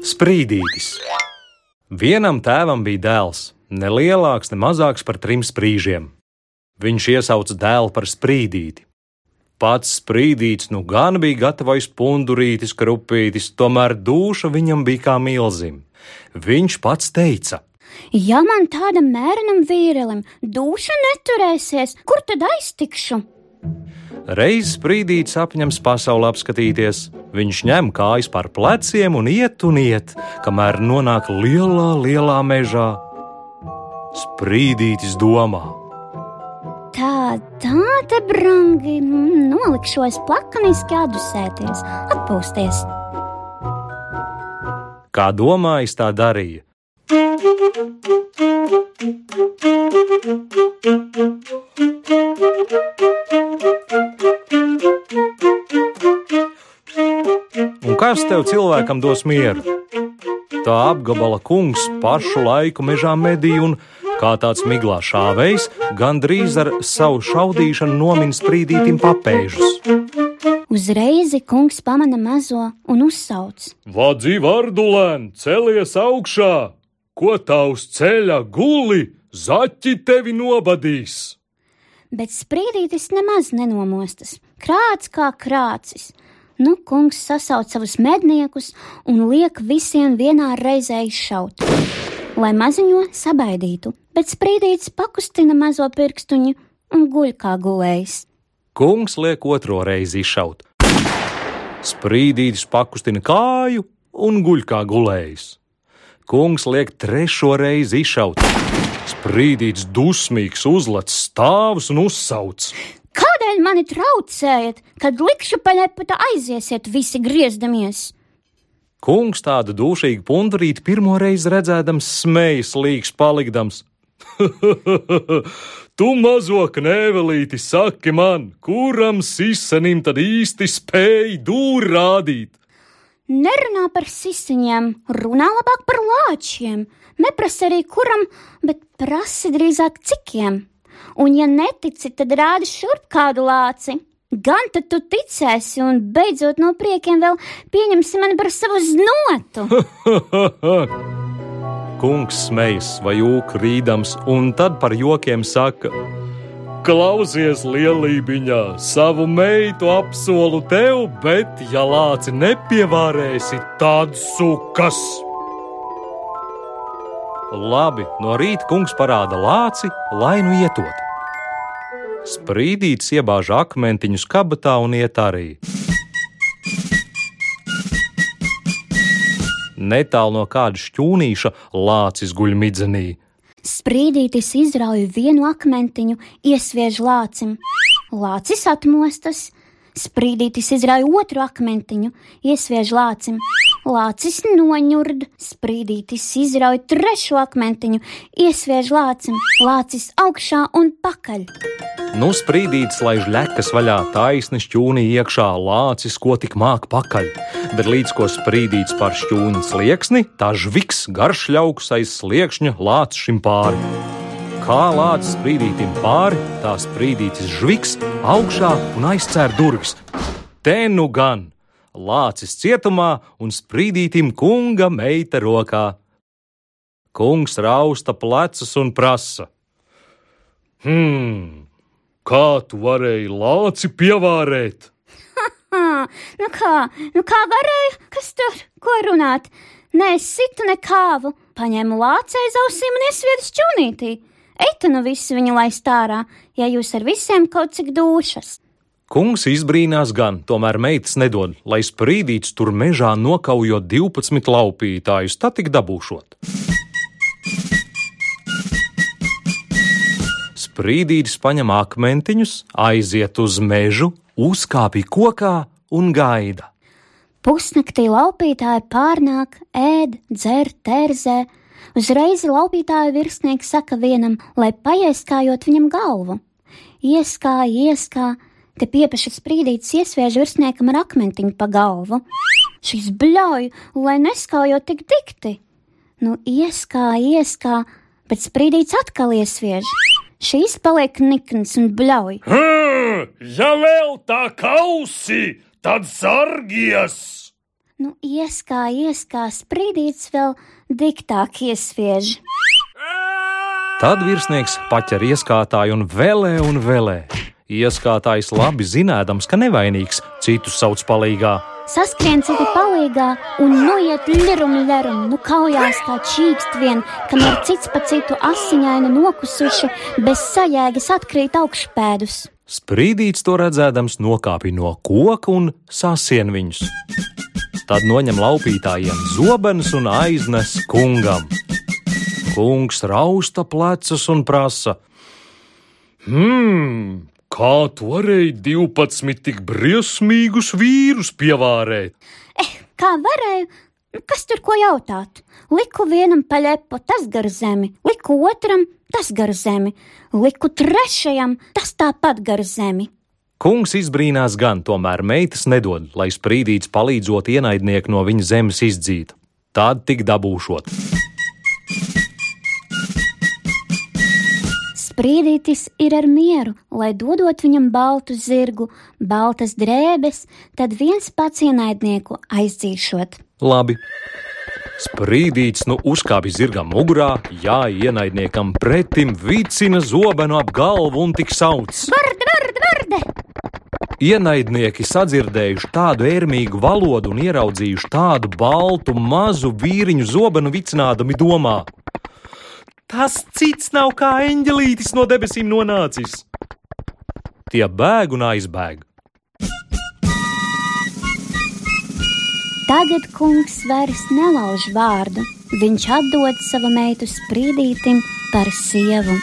Sprīdītis. Vienam tēvam bija dēls, ne lielāks, ne mazāks par trim sprīžiem. Viņš iesauca dēlu par sprīdīti. Pats sprīdīts nu gan bija gatavojis pundurītis, krupītis, tomēr dūša viņam bija kā milzim. Viņš pats teica: Ja man tādam mērenam vīrelim duša neturēsies, kur tad aiztikšu? Reiz sprīdīts apņems pasauli apskatīties, viņš ņem kājas par pleciem un iet un iet, kamēr nonāk lielā, lielā mežā. Sprīdītis domā. Tā, tā te brangi, mm, nolikšos plakaniski atdusēties, atpūsties. Kā domājis, tā darīja. Kas tev cilvēkam dos mieru? Tā apgabala kungs pašu laiku mežā medīja un, kā tāds miglā šāvējs, gandrīz ar savu šaudīšanu nomin sprīdītim papēžus. Uzreiz kungs pamana mazo un uzsauc: Vadzi vardulēn, celies augšā! Ko tavs ceļa guli, zaķi tevi nobadīs! Bet sprīdītis nemaz nenomostas, krāts kā krācis. Nu, kungs sasauc savus medniekus un liek visiem vienā reizē izšaut, lai maziņo sabaidītu, bet sprīdītis pakustina mazo pirkstuņu un guļ kā gulējs. Kungs liek otro reizi izšaut. Sprīdītis pakustina kāju un guļ kā gulējs. Kungs liek trešo reizi izšaut. Sprīdītis dusmīgs uzlec stāvus un uzsauc. Kādēļ mani traucējat, kad likšu paļepata aiziesiet visi griezdamies? Kungs tādu dušīgu pundurīti pirmo reizi redzēdams smējas līgs palikdams. tu mazo knēvelīti saki man, kuram sisenim tad īsti spēj dūri rādīt? Nerunā par sisiņiem, runā labāk par lāčiem. Neprasa arī kuram, bet prasi drīzāk cikiem. Un, ja netici, tad rādi šurp kādu lāci. Gan tad tu ticēsi, un beidzot no priekiem vēl pieņemsi mani par savu znotu. Kungs smejas vai jūk rīdams, un tad par jokiem saka: Klausies, lielībiņā, savu meitu apsolu tev, bet, ja lāci nepievārēsi, tad sukas! Labi, no rīta kungs parāda lāci, lai nu ietot. Sprīdīts iebāž akmentiņus kabatā un iet arī. Netālu no kāda šķūnīša lācis guļ midzenī. Sprīdītis izrauj vienu akmentiņu, iesviež lācim. Lācis atmostas, sprīdītis izrauj otru akmentiņu, iesviež lācim. Lācis noņurd, sprīdītis izrauj trešo akmentiņu, iesviež lācim, lācis augšā un pakaļ. Nu sprīdītis laiž ļekas vaļā, taisni šķūnī iekšā, lācis, ko tik māk pakaļ, bet līdz ko sprīdīts par šķūni slieksni, tā žviks garš ļauks aiz sliekšņa lācis šim pāri. Kā lācis sprīdītim pāri, tā sprīdītis žviks augšā un aizcēr durvis. Te nu gan! Lācis cietumā un sprīdītim kunga meita rokā. Kungs rausta plecus un prasa: Hmm, kā tu varēji lāci pievārēt? nu kā, nu kā varēja? Kas tur, ko runāt? Nē, es situ nekāvu, paņēmu lāci aiz ausīm un iesviedu šķūnītī. Eita nu visi viņu laist ārā, ja jūs ar visiem kaut cik dušas. Kungs izbrīnās gan, tomēr meitas nedod, lai sprīdīts tur mežā nokaujot 12 laupītājus, tā tik dabūšot. Sprīdītis paņem akmentiņus, aiziet uz mežu, uzkāpj kokā un gaida. Pusnaktī laupītāji pārnāk, ēd, dzer, terzē. Uzreiz laupītāja virsnieks saka vienam, lai paieskājot viņam galvu. Ieskā, ieskā, Te piepeša sprīdītis iesviež virsniekam ar akmentiņu pa galvu. Šis bļauj, lai neskaujot tik dikti. Nu, ieskā, ieskā, bet sprīdīts atkal iesviež. Šīs paliek nikns un bļauj. Ja vēl tā kausi, tad sargies! Nu, ieskā, ieskā, sprīdīts vēl diktāk iesviež. Tad virsnieks paķer ieskātāju un vēlē un vēlē. Ieskātājs labi zinādams, ka nevainīgs, citus sauc palīgā. Saskrien citi palīgā un noiet ļerum, ļerum, nu kaujās kā čīkst vien, kamēr cits pa citu asiņaini nokusuši, bez sajēgas atkrīt augšpēdus. Sprīdīts to redzēdams nokāpi no koka un sasien viņus. Tad noņem laupītājiem zobenus un aiznes kungam. Kungs rausta plecus un prasa: Hmm, kā tu varēji 12 tik briesmīgus vīrus pievārēt? Eh, kā varēju? Nu, Kas tur ko jautāt? Liku vienam paļepo, tas gar zemi, liku otram, tas gar zemi, liku trešajam, tas tāpat gar zemi. Kungs izbrīnās gan, tomēr meitas nedod, lai sprīdīts palīdzot ienaidnieku no viņa zemes izdzīt. Tad tik dabūšot. Sprīdītis ir ar mieru, lai dodot viņam baltu zirgu, baltas drēbes, tad viens pats ienaidnieku aizdzīšot. Labi. Sprīdīts nu uzkāpj zirgam mugurā, jā, ienaidniekam pretim vicina zobenu ap galvu un tik sauc. Varde, varde, varde! Ienaidnieki sadzirdējuši tādu ērmīgu valodu un ieraudzījuši tādu baltu mazu vīriņu zobenu vicinādami domā. Tas cits nav kā eņģelītis no debesīm nonācis. Tie bēg un aizbēg. Tagad kungs vairs nelauž vārdu. Viņš atdod savu meitu sprīdītim par sievu.